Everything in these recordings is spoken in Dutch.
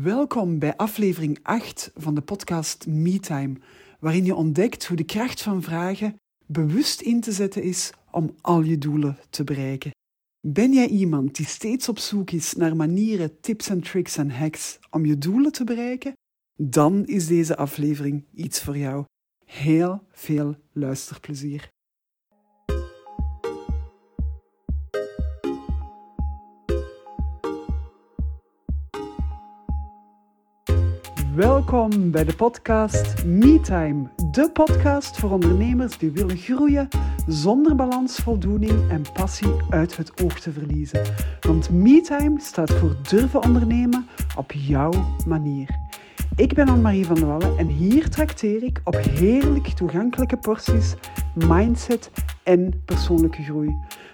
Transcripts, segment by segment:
Welkom bij aflevering 8 van de podcast MeTime, waarin je ontdekt hoe de kracht van vragen bewust in te zetten is om al je doelen te bereiken. Ben jij iemand die steeds op zoek is naar manieren, tips en tricks en hacks om je doelen te bereiken? Dan is deze aflevering iets voor jou. Heel veel luisterplezier. Welkom bij de podcast MeTime, de podcast voor ondernemers die willen groeien zonder balans, voldoening en passie uit het oog te verliezen. Want MeTime staat voor durven ondernemen op jouw manier. Ik ben Anne-Marie van der Wallen en hier trakteer ik op heerlijk toegankelijke porties mindset en persoonlijke groei.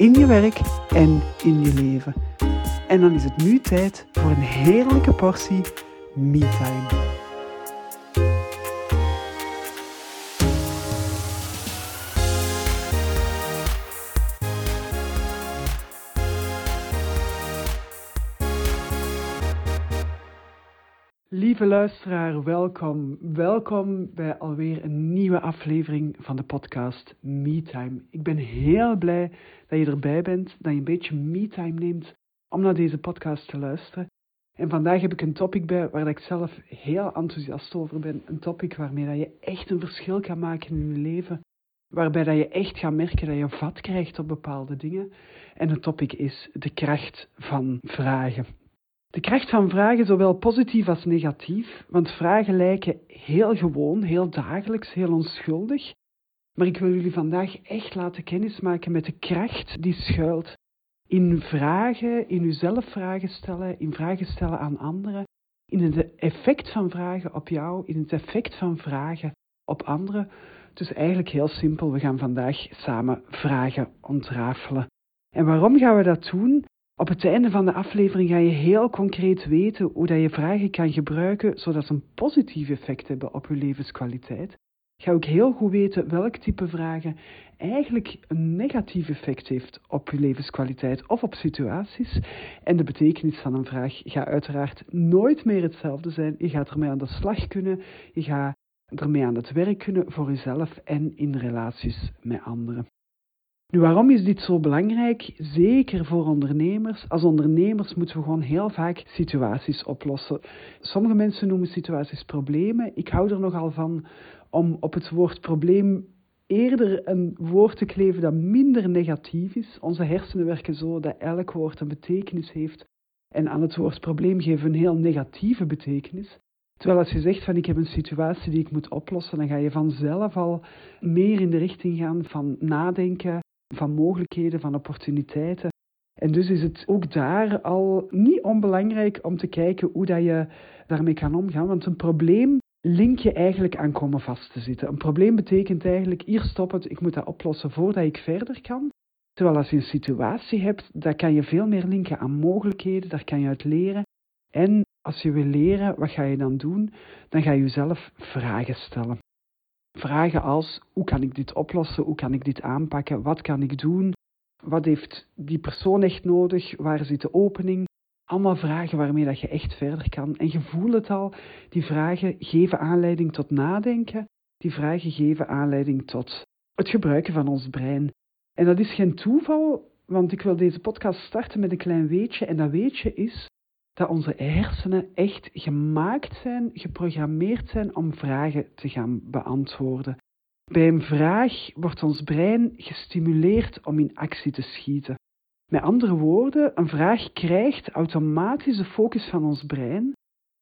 In je werk en in je leven. En dan is het nu tijd voor een heerlijke portie MeTime. Lieve luisteraar, welkom. Welkom bij alweer een nieuwe aflevering van de podcast MeTime. Ik ben heel blij dat je erbij bent, dat je een beetje MeTime neemt om naar deze podcast te luisteren. En vandaag heb ik een topic bij waar ik zelf heel enthousiast over ben. Een topic waarmee dat je echt een verschil kan maken in je leven. Waarbij dat je echt gaat merken dat je vat krijgt op bepaalde dingen. En het topic is de kracht van vragen. De kracht van vragen, zowel positief als negatief, want vragen lijken heel gewoon, heel dagelijks, heel onschuldig. Maar ik wil jullie vandaag echt laten kennismaken met de kracht die schuilt in vragen, in uzelf vragen stellen, in vragen stellen aan anderen, in het effect van vragen op jou, in het effect van vragen op anderen. Dus eigenlijk heel simpel, we gaan vandaag samen vragen ontrafelen. En waarom gaan we dat doen? Op het einde van de aflevering ga je heel concreet weten hoe dat je vragen kan gebruiken zodat ze een positief effect hebben op je levenskwaliteit. Ga ook heel goed weten welk type vragen eigenlijk een negatief effect heeft op je levenskwaliteit of op situaties. En de betekenis van een vraag gaat uiteraard nooit meer hetzelfde zijn. Je gaat ermee aan de slag kunnen, je gaat ermee aan het werk kunnen voor jezelf en in relaties met anderen. Nu, waarom is dit zo belangrijk? Zeker voor ondernemers. Als ondernemers moeten we gewoon heel vaak situaties oplossen. Sommige mensen noemen situaties problemen. Ik hou er nogal van om op het woord probleem eerder een woord te kleven dat minder negatief is. Onze hersenen werken zo dat elk woord een betekenis heeft. En aan het woord probleem geven we een heel negatieve betekenis. Terwijl als je zegt van ik heb een situatie die ik moet oplossen, dan ga je vanzelf al meer in de richting gaan van nadenken, van mogelijkheden, van opportuniteiten. En dus is het ook daar al niet onbelangrijk om te kijken hoe dat je daarmee kan omgaan. Want een probleem link je eigenlijk aan komen vast te zitten. Een probleem betekent eigenlijk, hier stop het, ik moet dat oplossen voordat ik verder kan. Terwijl als je een situatie hebt, daar kan je veel meer linken aan mogelijkheden, daar kan je uit leren. En als je wil leren, wat ga je dan doen? Dan ga je jezelf vragen stellen. Vragen als hoe kan ik dit oplossen, hoe kan ik dit aanpakken, wat kan ik doen, wat heeft die persoon echt nodig, waar zit de opening. Allemaal vragen waarmee dat je echt verder kan. En je voelt het al, die vragen geven aanleiding tot nadenken, die vragen geven aanleiding tot het gebruiken van ons brein. En dat is geen toeval, want ik wil deze podcast starten met een klein weetje. En dat weetje is dat onze hersenen echt gemaakt zijn, geprogrammeerd zijn om vragen te gaan beantwoorden. Bij een vraag wordt ons brein gestimuleerd om in actie te schieten. Met andere woorden, een vraag krijgt automatisch de focus van ons brein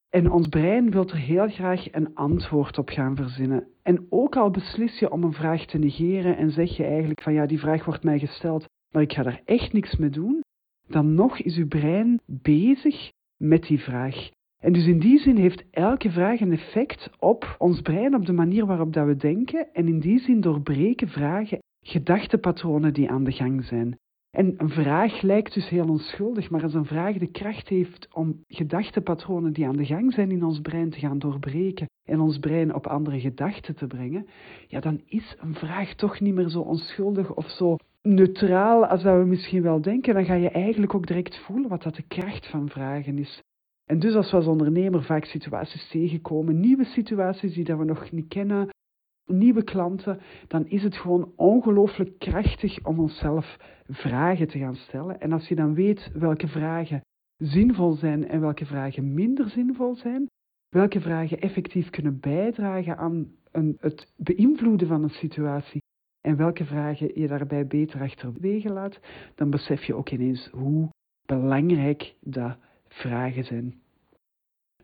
en ons brein wil er heel graag een antwoord op gaan verzinnen. En ook al beslis je om een vraag te negeren en zeg je eigenlijk van ja, die vraag wordt mij gesteld, maar ik ga daar echt niks mee doen, dan nog is uw brein bezig met die vraag. En dus in die zin heeft elke vraag een effect op ons brein, op de manier waarop dat we denken. En in die zin doorbreken vragen gedachtepatronen die aan de gang zijn. En een vraag lijkt dus heel onschuldig, maar als een vraag de kracht heeft om gedachtepatronen die aan de gang zijn in ons brein te gaan doorbreken en ons brein op andere gedachten te brengen, ja, dan is een vraag toch niet meer zo onschuldig of zo neutraal als dat we misschien wel denken. Dan ga je eigenlijk ook direct voelen wat dat de kracht van vragen is. En dus als we als ondernemer vaak situaties tegenkomen, nieuwe situaties die dat we nog niet kennen, nieuwe klanten, dan is het gewoon ongelooflijk krachtig om onszelf vragen te gaan stellen. En als je dan weet welke vragen zinvol zijn en welke vragen minder zinvol zijn, welke vragen effectief kunnen bijdragen aan een, het beïnvloeden van een situatie en welke vragen je daarbij beter achterwege laat, dan besef je ook ineens hoe belangrijk dat vragen zijn.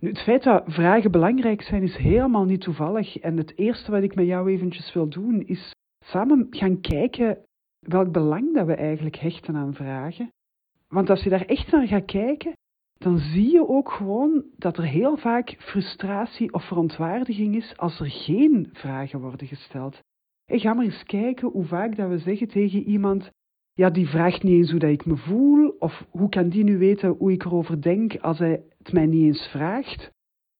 Nu, het feit dat vragen belangrijk zijn is helemaal niet toevallig. En het eerste wat ik met jou eventjes wil doen is samen gaan kijken welk belang dat we eigenlijk hechten aan vragen. Want als je daar echt naar gaat kijken, dan zie je ook gewoon dat er heel vaak frustratie of verontwaardiging is als er geen vragen worden gesteld. En ga maar eens kijken hoe vaak dat we zeggen tegen iemand, ja, die vraagt niet eens hoe dat ik me voel, of hoe kan die nu weten hoe ik erover denk als hij het mij niet eens vraagt.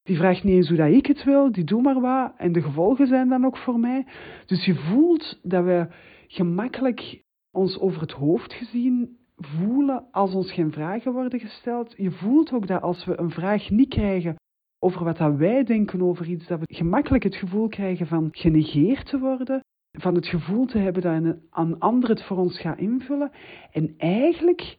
Die vraagt niet eens hoe dat ik het wil, die doet maar wat, en de gevolgen zijn dan ook voor mij. Dus je voelt dat we gemakkelijk ons over het hoofd gezien voelen als ons geen vragen worden gesteld. Je voelt ook dat als we een vraag niet krijgen over wat dat wij denken over iets, dat we gemakkelijk het gevoel krijgen van genegeerd te worden, van het gevoel te hebben dat een, ander het voor ons gaat invullen. En eigenlijk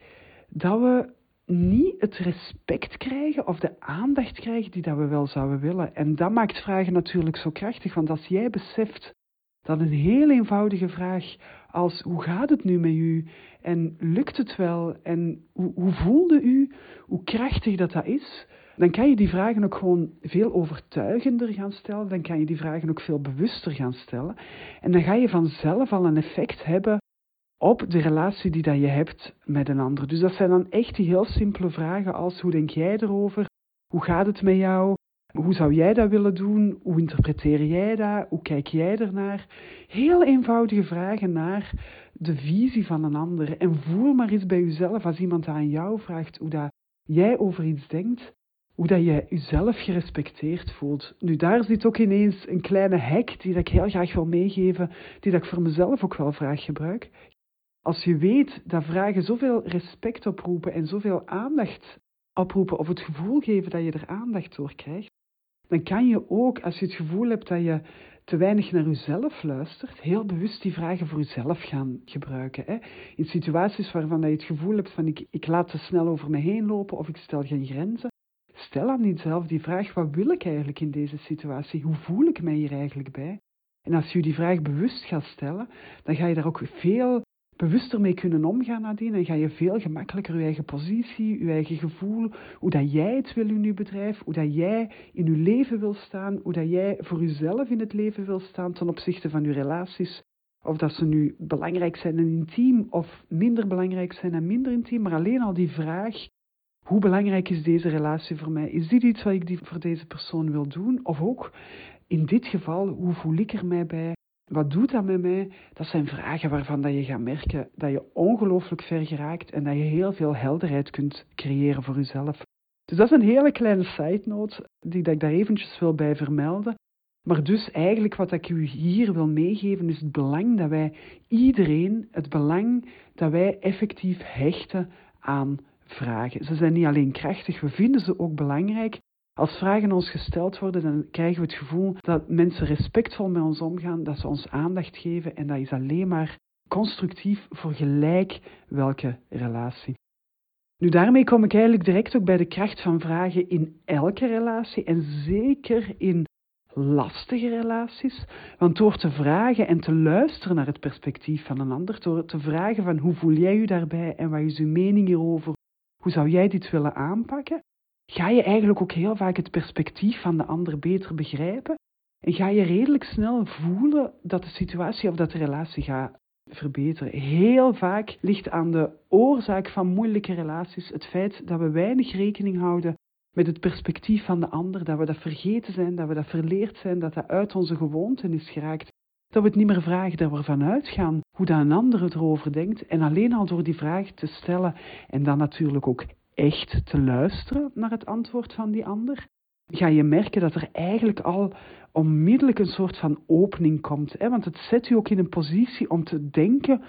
dat we niet het respect krijgen of de aandacht krijgen die dat we wel zouden willen. En dat maakt vragen natuurlijk zo krachtig, want als jij beseft dat een heel eenvoudige vraag als hoe gaat het nu met u en lukt het wel en hoe, hoe voelde u, hoe krachtig dat dat is, dan kan je die vragen ook gewoon veel overtuigender gaan stellen. Dan kan je die vragen ook veel bewuster gaan stellen. En dan ga je vanzelf al een effect hebben op de relatie die dat je hebt met een ander. Dus dat zijn dan echt die heel simpele vragen als hoe denk jij erover? Hoe gaat het met jou? Hoe zou jij dat willen doen? Hoe interpreteer jij dat? Hoe kijk jij ernaar? Heel eenvoudige vragen naar de visie van een ander. En voel maar eens bij jezelf als iemand aan jou vraagt hoe dat jij over iets denkt hoe dat je jezelf gerespecteerd voelt. Nu, daar zit ook ineens een kleine hack die dat ik heel graag wil meegeven, die dat ik voor mezelf ook wel graag gebruik. Als je weet dat vragen zoveel respect oproepen en zoveel aandacht oproepen of het gevoel geven dat je er aandacht door krijgt, dan kan je ook, als je het gevoel hebt dat je te weinig naar jezelf luistert, heel bewust die vragen voor jezelf gaan gebruiken. Hè? In situaties waarvan je het gevoel hebt van ik, ik laat te snel over me heen lopen of ik stel geen grenzen, Stel aan jezelf die vraag, wat wil ik eigenlijk in deze situatie? Hoe voel ik mij hier eigenlijk bij? En als je die vraag bewust gaat stellen, dan ga je daar ook veel bewuster mee kunnen omgaan nadien. En ga je veel gemakkelijker je eigen positie, je eigen gevoel, hoe dat jij het wil in je bedrijf, hoe dat jij in je leven wil staan, hoe dat jij voor jezelf in het leven wil staan ten opzichte van je relaties. Of dat ze nu belangrijk zijn en intiem of minder belangrijk zijn en minder intiem. Maar alleen al die vraag hoe belangrijk is deze relatie voor mij? Is dit iets wat ik voor deze persoon wil doen? Of ook in dit geval, hoe voel ik er mij bij? Wat doet dat met mij? Dat zijn vragen waarvan dat je gaat merken dat je ongelooflijk ver geraakt en dat je heel veel helderheid kunt creëren voor jezelf. Dus dat is een hele kleine side note die dat ik daar eventjes wil bij vermelden. Maar dus eigenlijk wat ik u hier wil meegeven is het belang dat wij iedereen, het belang dat wij effectief hechten aan vragen. Ze zijn niet alleen krachtig, we vinden ze ook belangrijk. Als vragen ons gesteld worden, dan krijgen we het gevoel dat mensen respectvol met ons omgaan, dat ze ons aandacht geven en dat is alleen maar constructief voor gelijk welke relatie. Nu, daarmee kom ik eigenlijk direct ook bij de kracht van vragen in elke relatie en zeker in lastige relaties. Want door te vragen en te luisteren naar het perspectief van een ander, door te vragen van hoe voel jij je daarbij en wat is uw mening hierover, hoe zou jij dit willen aanpakken? Ga je eigenlijk ook heel vaak het perspectief van de ander beter begrijpen? En ga je redelijk snel voelen dat de situatie of dat de relatie gaat verbeteren. Heel vaak ligt aan de oorzaak van moeilijke relaties het feit dat we weinig rekening houden met het perspectief van de ander, dat we dat vergeten zijn, dat we dat verleerd zijn, dat dat uit onze gewoonten is geraakt. Dat we het niet meer vragen, dat we ervan uitgaan hoe dat een ander het erover denkt. En alleen al door die vraag te stellen en dan natuurlijk ook echt te luisteren naar het antwoord van die ander, ga je merken dat er eigenlijk al onmiddellijk een soort van opening komt. Hè? Want het zet u ook in een positie om te denken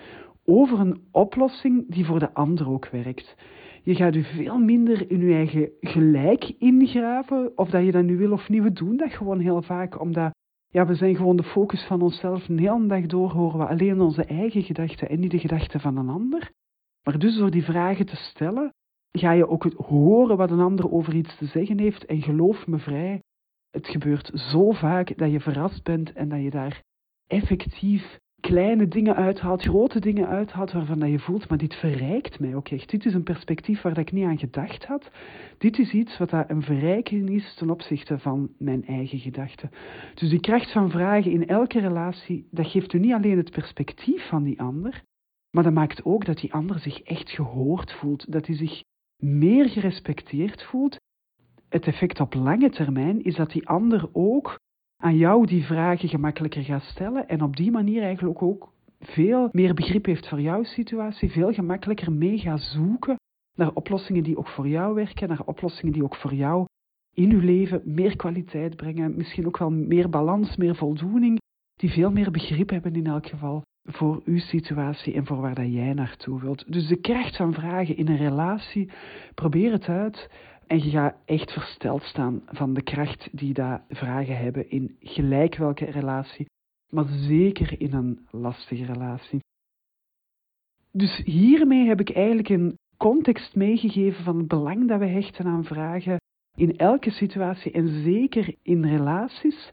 over een oplossing die voor de ander ook werkt. Je gaat u veel minder in uw eigen gelijk ingraven, of dat je dat nu wil of niet. We doen dat gewoon heel vaak, omdat ja, we zijn gewoon de focus van onszelf. Een hele dag door horen we alleen onze eigen gedachten en niet de gedachten van een ander. Maar dus door die vragen te stellen, ga je ook horen wat een ander over iets te zeggen heeft. En geloof me vrij, het gebeurt zo vaak dat je verrast bent en dat je daar effectief kleine dingen uithaalt, grote dingen uithaalt waarvan dat je voelt, maar dit verrijkt mij ook echt. Dit is een perspectief waar ik niet aan gedacht had. Dit is iets wat een verrijking is ten opzichte van mijn eigen gedachten. Dus die kracht van vragen in elke relatie, dat geeft u niet alleen het perspectief van die ander, maar dat maakt ook dat die ander zich echt gehoord voelt, dat hij zich meer gerespecteerd voelt. Het effect op lange termijn is dat die ander ook aan jou die vragen gemakkelijker gaat stellen en op die manier eigenlijk ook veel meer begrip heeft voor jouw situatie, veel gemakkelijker mee gaat zoeken naar oplossingen die ook voor jou werken, naar oplossingen die ook voor jou in uw leven meer kwaliteit brengen, misschien ook wel meer balans, meer voldoening, die veel meer begrip hebben in elk geval voor uw situatie en voor waar dat jij naartoe wilt. Dus de kracht van vragen in een relatie, probeer het uit. En je gaat echt versteld staan van de kracht die dat vragen hebben in gelijk welke relatie, maar zeker in een lastige relatie. Dus hiermee heb ik eigenlijk een context meegegeven van het belang dat we hechten aan vragen in elke situatie en zeker in relaties.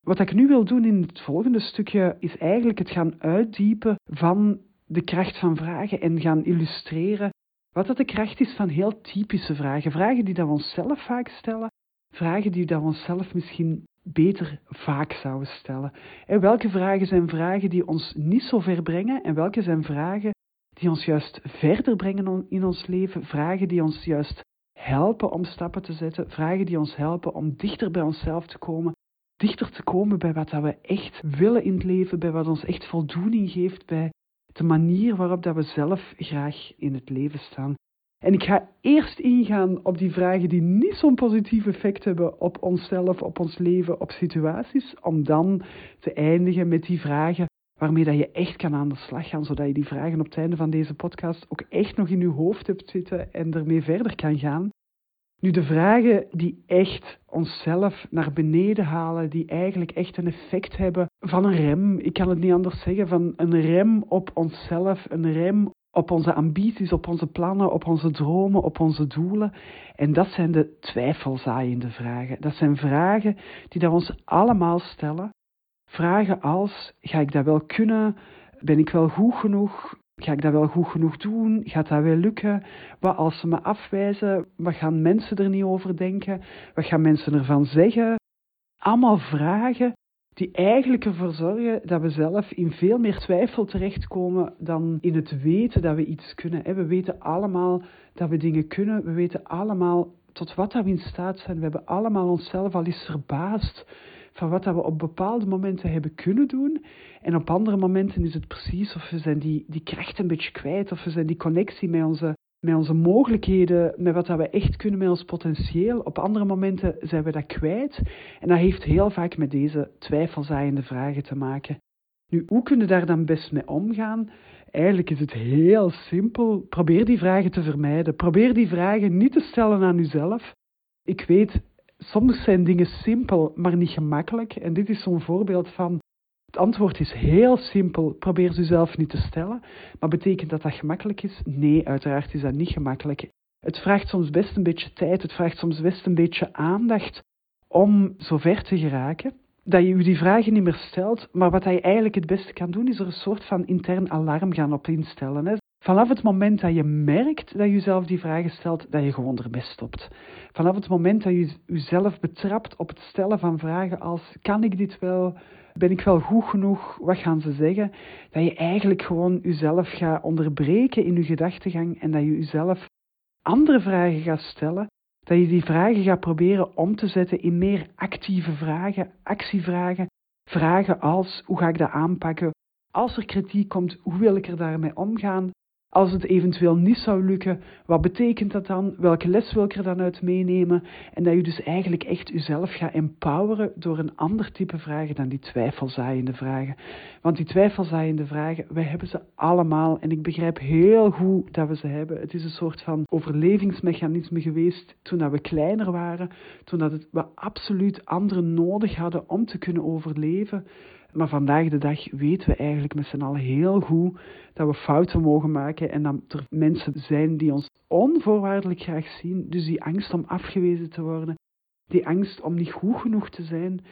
Wat ik nu wil doen in het volgende stukje is eigenlijk het gaan uitdiepen van de kracht van vragen en gaan illustreren wat dat de kracht is van heel typische vragen. Vragen die dat we onszelf vaak stellen, vragen die dat we onszelf misschien beter vaak zouden stellen. En welke vragen zijn vragen die ons niet zo ver brengen en welke zijn vragen die ons juist verder brengen in ons leven, vragen die ons juist helpen om stappen te zetten, vragen die ons helpen om dichter bij onszelf te komen, dichter te komen bij wat dat we echt willen in het leven, bij wat ons echt voldoening geeft, bij de manier waarop dat we zelf graag in het leven staan. En ik ga eerst ingaan op die vragen die niet zo'n positief effect hebben op onszelf, op ons leven, op situaties, om dan te eindigen met die vragen waarmee dat je echt kan aan de slag gaan, zodat je die vragen op het einde van deze podcast ook echt nog in je hoofd hebt zitten en ermee verder kan gaan. Nu, de vragen die echt onszelf naar beneden halen, die eigenlijk echt een effect hebben van een rem, ik kan het niet anders zeggen, van een rem op onszelf, een rem op onze ambities, op onze plannen, op onze dromen, op onze doelen. En dat zijn de twijfelzaaiende vragen. Dat zijn vragen die dat ons allemaal stellen. Vragen als, ga ik dat wel kunnen? Ben ik wel goed genoeg? Ga ik dat wel goed genoeg doen? Gaat dat wel lukken? Wat als ze me afwijzen? Wat gaan mensen er niet over denken? Wat gaan mensen ervan zeggen? Allemaal vragen die eigenlijk ervoor zorgen dat we zelf in veel meer twijfel terechtkomen dan in het weten dat we iets kunnen. We weten allemaal dat we dingen kunnen. We weten allemaal tot wat we in staat zijn. We hebben allemaal onszelf al eens verbaasd van wat we op bepaalde momenten hebben kunnen doen. En op andere momenten is het precies of we zijn die, die kracht een beetje kwijt, of we zijn die connectie met onze, met onze mogelijkheden, met wat dat we echt kunnen, met ons potentieel. Op andere momenten zijn we dat kwijt. En dat heeft heel vaak met deze twijfelzaaiende vragen te maken. Nu, hoe kunnen daar dan best mee omgaan? Eigenlijk is het heel simpel. Probeer die vragen te vermijden. Probeer die vragen niet te stellen aan uzelf. Ik weet, soms zijn dingen simpel, maar niet gemakkelijk. En dit is zo'n voorbeeld van. Het antwoord is heel simpel. Probeer ze zelf niet te stellen. Maar betekent dat dat gemakkelijk is? Nee, uiteraard is dat niet gemakkelijk. Het vraagt soms best een beetje tijd. Het vraagt soms best een beetje aandacht om zover te geraken. Dat je je die vragen niet meer stelt. Maar wat je eigenlijk het beste kan doen, is er een soort van intern alarm gaan op instellen. Vanaf het moment dat je merkt dat je jezelf die vragen stelt, dat je gewoon erbij stopt. Vanaf het moment dat je jezelf betrapt op het stellen van vragen als kan ik dit wel, ben ik wel goed genoeg, wat gaan ze zeggen, dat je eigenlijk gewoon jezelf gaat onderbreken in je gedachtegang en dat je jezelf andere vragen gaat stellen Dat je die vragen gaat proberen om te zetten in meer actieve vragen, actievragen. Vragen als hoe ga ik dat aanpakken? Als er kritiek komt, hoe wil ik er daarmee omgaan? Als het eventueel niet zou lukken, wat betekent dat dan? Welke les wil ik er dan uit meenemen? En dat je dus eigenlijk echt jezelf gaat empoweren door een ander type vragen dan die twijfelzaaiende vragen. Want die twijfelzaaiende vragen, wij hebben ze allemaal en ik begrijp heel goed dat we ze hebben. Het is een soort van overlevingsmechanisme geweest toen dat we kleiner waren, toen dat we absoluut anderen nodig hadden om te kunnen overleven. Maar vandaag de dag weten we eigenlijk met z'n allen heel goed dat we fouten mogen maken en dat er mensen zijn die ons onvoorwaardelijk graag zien. Dus die angst om afgewezen te worden, die angst om niet goed genoeg te zijn,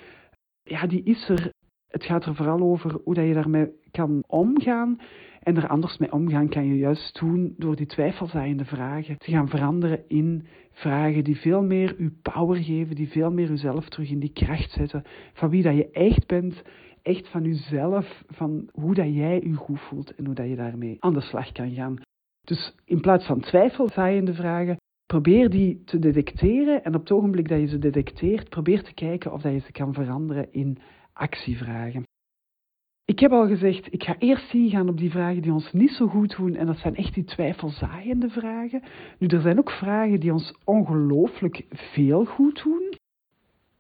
ja, die is er. Het gaat er vooral over hoe dat je daarmee kan omgaan. En er anders mee omgaan kan je juist doen door die twijfelzaaiende vragen te gaan veranderen in vragen die veel meer je power geven, die veel meer jezelf terug in die kracht zetten van wie dat je echt bent echt van jezelf, van hoe dat jij je goed voelt en hoe dat je daarmee aan de slag kan gaan. Dus in plaats van twijfelzaaiende vragen, probeer die te detecteren en op het ogenblik dat je ze detecteert, probeer te kijken of dat je ze kan veranderen in actievragen. Ik heb al gezegd, ik ga eerst ingaan op die vragen die ons niet zo goed doen. En dat zijn echt die twijfelzaaiende vragen. Nu, er zijn ook vragen die ons ongelooflijk veel goed doen.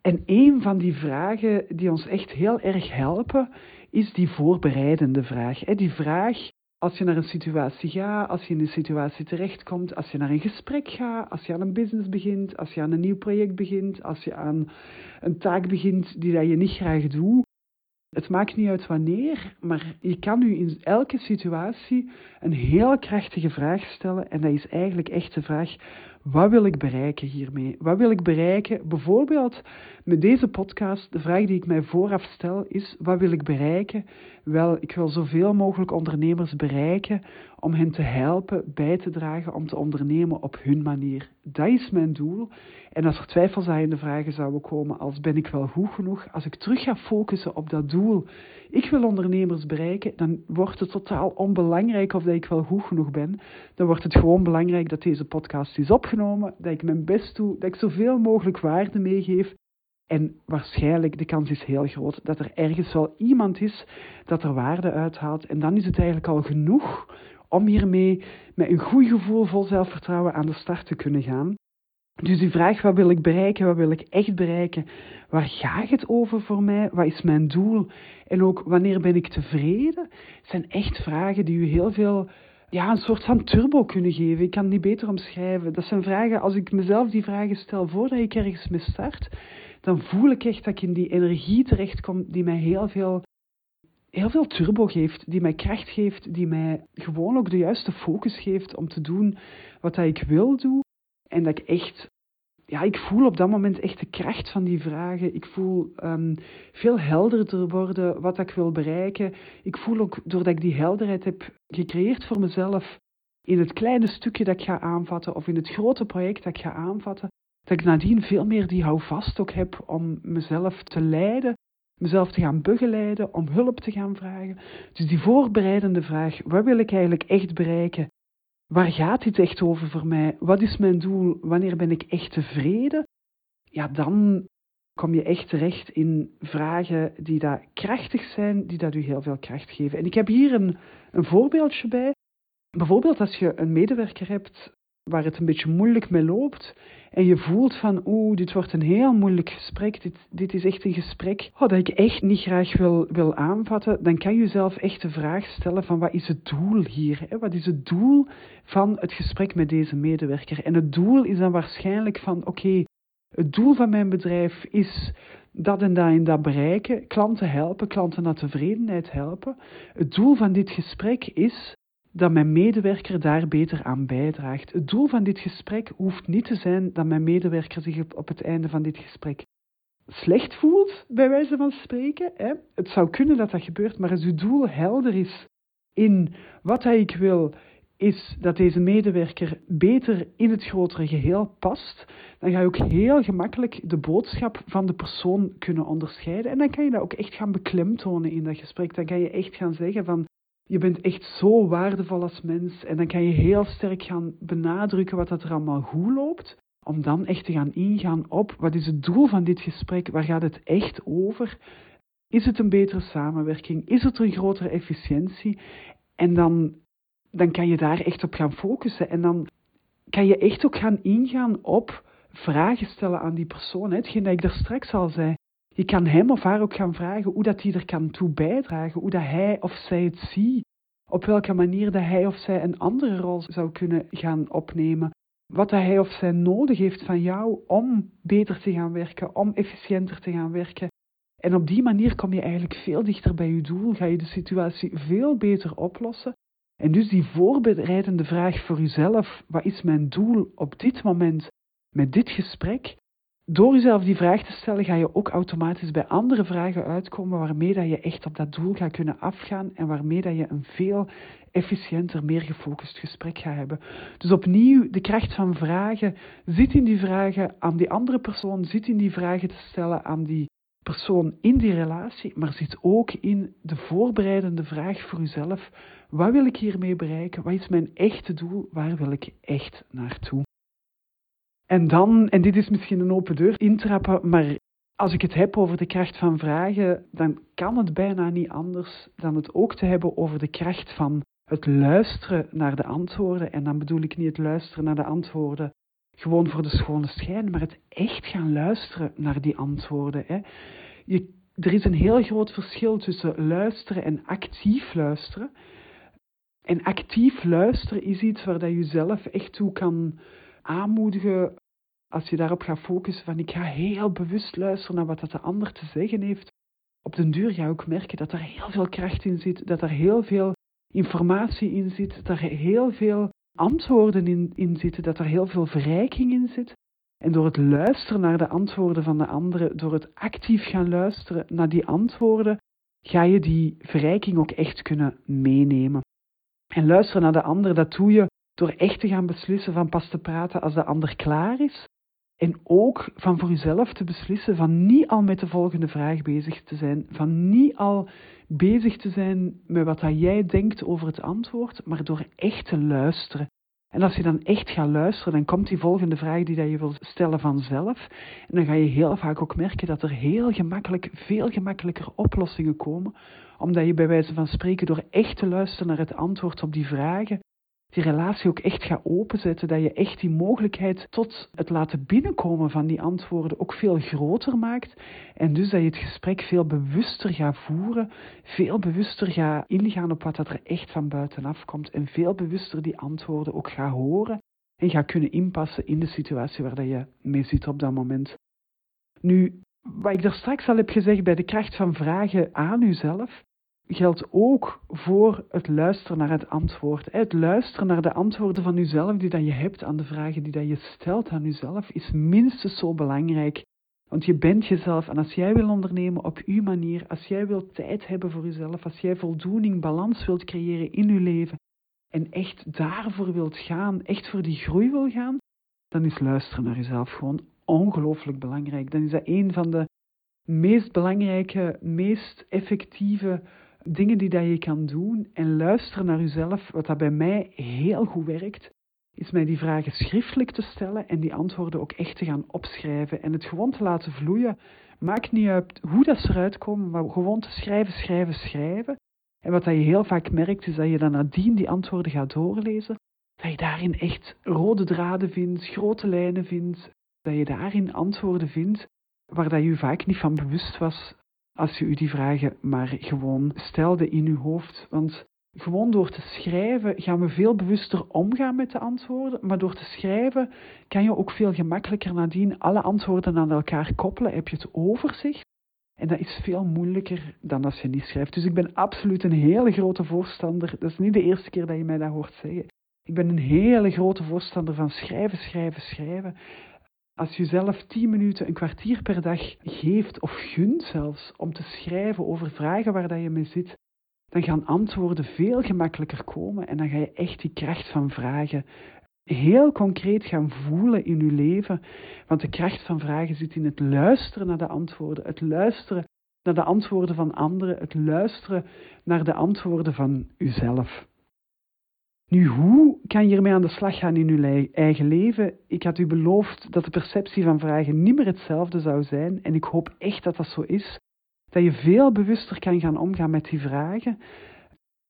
En een van die vragen die ons echt heel erg helpen, is die voorbereidende vraag. Die vraag als je naar een situatie gaat, als je in een situatie terechtkomt, als je naar een gesprek gaat, als je aan een business begint, als je aan een nieuw project begint, als je aan een taak begint die dat je niet graag doet. Het maakt niet uit wanneer, maar je kan nu in elke situatie een heel krachtige vraag stellen. En dat is eigenlijk echt de vraag: wat wil ik bereiken hiermee? Wat wil ik bereiken? Bijvoorbeeld met deze podcast, de vraag die ik mij vooraf stel is: wat wil ik bereiken? Wel, ik wil zoveel mogelijk ondernemers bereiken om hen te helpen, bij te dragen om te ondernemen op hun manier. Dat is mijn doel. En als er twijfelzaaiende vragen zouden komen als ben ik wel goed genoeg, als ik terug ga focussen op dat doel, ik wil ondernemers bereiken, dan wordt het totaal onbelangrijk of dat ik wel goed genoeg ben. Dan wordt het gewoon belangrijk dat deze podcast is opgenomen, dat ik mijn best doe, dat ik zoveel mogelijk waarde meegeef. En waarschijnlijk, de kans is heel groot dat er ergens wel iemand is dat er waarde uithaalt. En dan is het eigenlijk al genoeg om hiermee met een goed gevoel vol zelfvertrouwen aan de start te kunnen gaan. Dus die vraag, wat wil ik bereiken, wat wil ik echt bereiken, waar gaat het over voor mij, wat is mijn doel en ook wanneer ben ik tevreden, zijn echt vragen die u heel veel, ja, een soort van turbo kunnen geven. Ik kan het niet beter omschrijven. Dat zijn vragen, als ik mezelf die vragen stel voordat ik ergens mee start, dan voel ik echt dat ik in die energie terechtkom die mij heel veel heel veel turbo geeft, die mij kracht geeft, die mij gewoon ook de juiste focus geeft om te doen wat ik wil doen. En dat ik echt, ja, ik voel op dat moment echt de kracht van die vragen. Ik voel um, veel helderder worden wat ik wil bereiken. Ik voel ook, doordat ik die helderheid heb gecreëerd voor mezelf, in het kleine stukje dat ik ga aanvatten of in het grote project dat ik ga aanvatten, dat ik nadien veel meer die houvast ook heb om mezelf te leiden, mezelf te gaan begeleiden, om hulp te gaan vragen. Dus die voorbereidende vraag, wat wil ik eigenlijk echt bereiken? Waar gaat dit echt over voor mij? Wat is mijn doel? Wanneer ben ik echt tevreden? Ja, dan kom je echt terecht in vragen die daar krachtig zijn, die dat u heel veel kracht geven. En ik heb hier een, een voorbeeldje bij. Bijvoorbeeld als je een medewerker hebt waar het een beetje moeilijk mee loopt en je voelt van oeh, dit wordt een heel moeilijk gesprek, dit, dit is echt een gesprek oh, dat ik echt niet graag wil, wil aanvatten, dan kan je jezelf echt de vraag stellen van wat is het doel hier? Hè? Wat is het doel van het gesprek met deze medewerker? En het doel is dan waarschijnlijk van oké, het doel van mijn bedrijf is dat en dat en dat bereiken, klanten helpen, klanten naar tevredenheid helpen. Het doel van dit gesprek is dat mijn medewerker daar beter aan bijdraagt. Het doel van dit gesprek hoeft niet te zijn dat mijn medewerker zich op het einde van dit gesprek slecht voelt, bij wijze van spreken. Hè. Het zou kunnen dat dat gebeurt, maar als uw doel helder is in wat ik wil, is dat deze medewerker beter in het grotere geheel past, dan ga je ook heel gemakkelijk de boodschap van de persoon kunnen onderscheiden. En dan kan je dat ook echt gaan beklemtonen in dat gesprek. Dan kan je echt gaan zeggen van, je bent echt zo waardevol als mens. En dan kan je heel sterk gaan benadrukken wat dat er allemaal goed loopt. om dan echt te gaan ingaan op wat is het doel van dit gesprek, waar gaat het echt over? Is het een betere samenwerking? Is het een grotere efficiëntie? En dan, dan kan je daar echt op gaan focussen. En dan kan je echt ook gaan ingaan op vragen stellen aan die persoon. Hetgeen dat ik daar straks al zei. Je kan hem of haar ook gaan vragen hoe dat hij er kan toe bijdragen, hoe dat hij of zij het ziet, op welke manier dat hij of zij een andere rol zou kunnen gaan opnemen, wat dat hij of zij nodig heeft van jou om beter te gaan werken, om efficiënter te gaan werken. En op die manier kom je eigenlijk veel dichter bij je doel, ga je de situatie veel beter oplossen. En dus die voorbereidende vraag voor jezelf, wat is mijn doel op dit moment met dit gesprek? Door jezelf die vraag te stellen, ga je ook automatisch bij andere vragen uitkomen waarmee dat je echt op dat doel gaat kunnen afgaan en waarmee dat je een veel efficiënter, meer gefocust gesprek gaat hebben. Dus opnieuw, de kracht van vragen zit in die vragen aan die andere persoon, zit in die vragen te stellen aan die persoon in die relatie, maar zit ook in de voorbereidende vraag voor jezelf. Wat wil ik hiermee bereiken? Wat is mijn echte doel? Waar wil ik echt naartoe? En dan, en dit is misschien een open deur intrappen, maar als ik het heb over de kracht van vragen, dan kan het bijna niet anders dan het ook te hebben over de kracht van het luisteren naar de antwoorden. En dan bedoel ik niet het luisteren naar de antwoorden gewoon voor de schone schijn, maar het echt gaan luisteren naar die antwoorden. Hè. Je, er is een heel groot verschil tussen luisteren en actief luisteren. En actief luisteren is iets waar dat je zelf echt toe kan aanmoedigen als je daarop gaat focussen van ik ga heel bewust luisteren naar wat dat de ander te zeggen heeft. Op den duur ga je ook merken dat er heel veel kracht in zit, dat er heel veel informatie in zit, dat er heel veel antwoorden in, in zitten, dat er heel veel verrijking in zit. En door het luisteren naar de antwoorden van de anderen, door het actief gaan luisteren naar die antwoorden, ga je die verrijking ook echt kunnen meenemen. En luisteren naar de ander, dat doe je door echt te gaan beslissen van pas te praten als de ander klaar is. En ook van voor jezelf te beslissen van niet al met de volgende vraag bezig te zijn, van niet al bezig te zijn met wat dat jij denkt over het antwoord, maar door echt te luisteren. En als je dan echt gaat luisteren, dan komt die volgende vraag die dat je wilt stellen vanzelf. En dan ga je heel vaak ook merken dat er heel gemakkelijk, veel gemakkelijker oplossingen komen, omdat je bij wijze van spreken door echt te luisteren naar het antwoord op die vragen, die relatie ook echt gaat openzetten, dat je echt die mogelijkheid tot het laten binnenkomen van die antwoorden ook veel groter maakt. En dus dat je het gesprek veel bewuster gaat voeren, veel bewuster gaat ingaan op wat dat er echt van buitenaf komt en veel bewuster die antwoorden ook gaat horen en gaat kunnen inpassen in de situatie waar dat je mee zit op dat moment. Nu, wat ik daar straks al heb gezegd bij de kracht van vragen aan uzelf, geldt ook voor het luisteren naar het antwoord. Het luisteren naar de antwoorden van uzelf die dat je hebt aan de vragen die dat je stelt aan uzelf is minstens zo belangrijk. Want je bent jezelf en als jij wil ondernemen op uw manier, als jij wilt tijd hebben voor jezelf, als jij voldoening, balans wilt creëren in je leven en echt daarvoor wilt gaan, echt voor die groei wil gaan, dan is luisteren naar jezelf gewoon ongelooflijk belangrijk. Dan is dat een van de meest belangrijke, meest effectieve dingen die dat je kan doen en luisteren naar jezelf. Wat dat bij mij heel goed werkt, is mij die vragen schriftelijk te stellen en die antwoorden ook echt te gaan opschrijven en het gewoon te laten vloeien. Maakt niet uit hoe dat ze eruit komen, maar gewoon te schrijven, schrijven, schrijven. En wat dat je heel vaak merkt, is dat je dan nadien die antwoorden gaat doorlezen, dat je daarin echt rode draden vindt, grote lijnen vindt, dat je daarin antwoorden vindt waar dat je vaak niet van bewust was als je u die vragen maar gewoon stelde in uw hoofd. Want gewoon door te schrijven gaan we veel bewuster omgaan met de antwoorden, maar door te schrijven kan je ook veel gemakkelijker nadien alle antwoorden aan elkaar koppelen. Heb je het overzicht? En dat is veel moeilijker dan als je niet schrijft. Dus ik ben absoluut een hele grote voorstander. Dat is niet de eerste keer dat je mij dat hoort zeggen. Ik ben een hele grote voorstander van schrijven, schrijven, schrijven. Als je zelf tien minuten, een kwartier per dag geeft of gunt zelfs om te schrijven over vragen waar dat je mee zit, dan gaan antwoorden veel gemakkelijker komen en dan ga je echt die kracht van vragen heel concreet gaan voelen in je leven. Want de kracht van vragen zit in het luisteren naar de antwoorden, het luisteren naar de antwoorden van anderen, het luisteren naar de antwoorden van uzelf. Nu, hoe kan je ermee aan de slag gaan in je eigen leven? Ik had u beloofd dat de perceptie van vragen niet meer hetzelfde zou zijn. En ik hoop echt dat dat zo is. Dat je veel bewuster kan gaan omgaan met die vragen.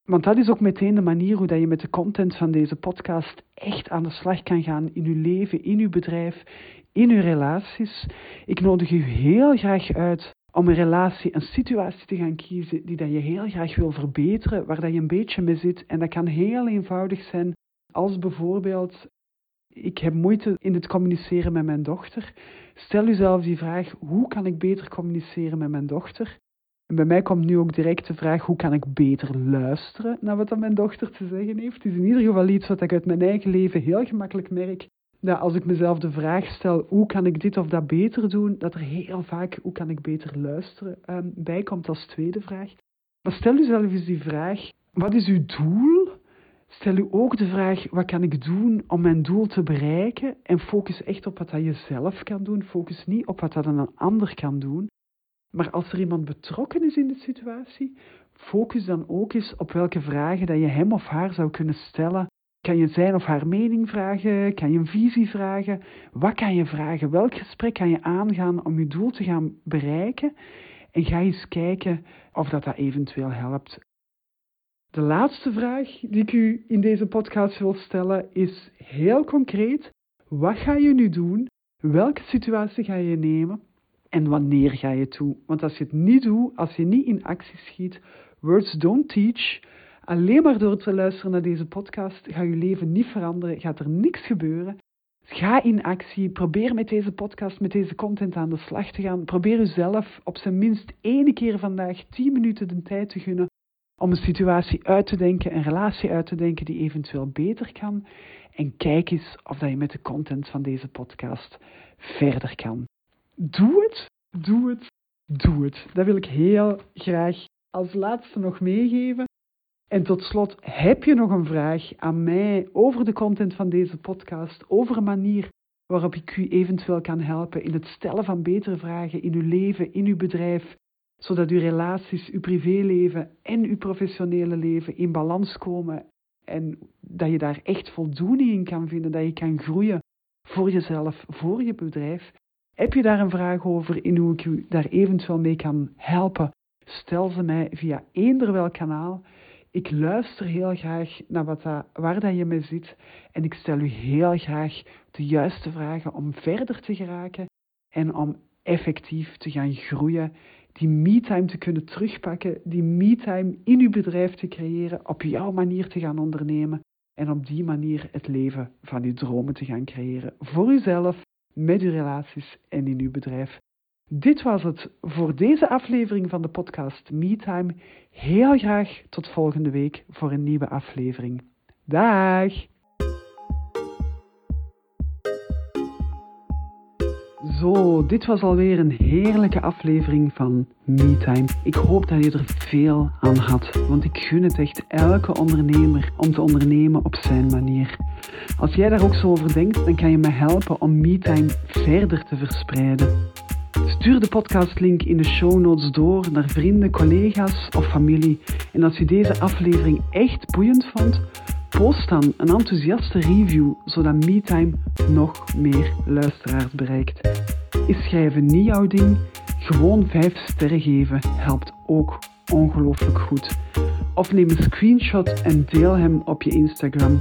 Want dat is ook meteen de manier hoe dat je met de content van deze podcast echt aan de slag kan gaan in je leven, in je bedrijf, in je relaties. Ik nodig u heel graag uit om een relatie, een situatie te gaan kiezen die dat je heel graag wil verbeteren, waar dat je een beetje mee zit. En dat kan heel eenvoudig zijn, als bijvoorbeeld, ik heb moeite in het communiceren met mijn dochter. Stel jezelf die vraag, hoe kan ik beter communiceren met mijn dochter? En bij mij komt nu ook direct de vraag, hoe kan ik beter luisteren naar wat mijn dochter te zeggen heeft? Het is in ieder geval iets wat ik uit mijn eigen leven heel gemakkelijk merk als ik mezelf de vraag stel, hoe kan ik dit of dat beter doen, dat er heel vaak, hoe kan ik beter luisteren, um, bij komt als tweede vraag. Maar stel jezelf eens die vraag, wat is uw doel? Stel u ook de vraag, wat kan ik doen om mijn doel te bereiken? En focus echt op wat dat je zelf kan doen. Focus niet op wat dat een ander kan doen. Maar als er iemand betrokken is in de situatie, focus dan ook eens op welke vragen dat je hem of haar zou kunnen stellen kan je zijn of haar mening vragen? Kan je een visie vragen? Wat kan je vragen? Welk gesprek kan je aangaan om je doel te gaan bereiken? En ga eens kijken of dat, dat eventueel helpt. De laatste vraag die ik u in deze podcast wil stellen is heel concreet. Wat ga je nu doen? Welke situatie ga je nemen? En wanneer ga je doen? Want als je het niet doet, als je niet in actie schiet, words don't teach, Alleen maar door te luisteren naar deze podcast gaat je leven niet veranderen, gaat er niks gebeuren. Ga in actie, probeer met deze podcast, met deze content aan de slag te gaan. Probeer jezelf op zijn minst één keer vandaag 10 minuten de tijd te gunnen om een situatie uit te denken, een relatie uit te denken die eventueel beter kan. En kijk eens of dat je met de content van deze podcast verder kan. Doe het, doe het, doe het. Dat wil ik heel graag als laatste nog meegeven. En tot slot, heb je nog een vraag aan mij over de content van deze podcast, over een manier waarop ik u eventueel kan helpen in het stellen van betere vragen in uw leven, in uw bedrijf, zodat uw relaties, uw privéleven en uw professionele leven in balans komen en dat je daar echt voldoening in kan vinden, dat je kan groeien voor jezelf, voor je bedrijf. Heb je daar een vraag over in hoe ik u daar eventueel mee kan helpen? Stel ze mij via eender welk kanaal. Ik luister heel graag naar wat waar dat je mee zit en ik stel u heel graag de juiste vragen om verder te geraken en om effectief te gaan groeien, die me-time te kunnen terugpakken, die me-time in uw bedrijf te creëren, op jouw manier te gaan ondernemen en op die manier het leven van uw dromen te gaan creëren voor uzelf, met uw relaties en in uw bedrijf. Dit was het voor deze aflevering van de podcast MeTime. Heel graag tot volgende week voor een nieuwe aflevering. Dag! Zo, dit was alweer een heerlijke aflevering van MeTime. Ik hoop dat je er veel aan had, want ik gun het echt elke ondernemer om te ondernemen op zijn manier. Als jij daar ook zo over denkt, dan kan je me helpen om MeTime verder te verspreiden. Stuur de podcastlink in de show notes door naar vrienden, collega's of familie. En als je deze aflevering echt boeiend vond, post dan een enthousiaste review, zodat MeTime nog meer luisteraars bereikt. Is schrijven niet jouw ding? Gewoon 5 sterren geven helpt ook ongelooflijk goed. Of neem een screenshot en deel hem op je Instagram.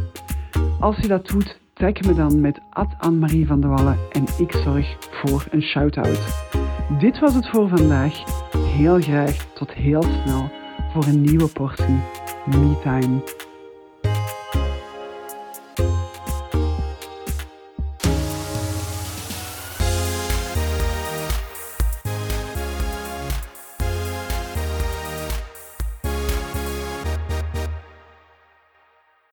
Als je dat doet, tag me dan met Anne-Marie van de Wallen en ik zorg voor een shout-out. Dit was het voor vandaag. Heel graag tot heel snel voor een nieuwe portie MeTime.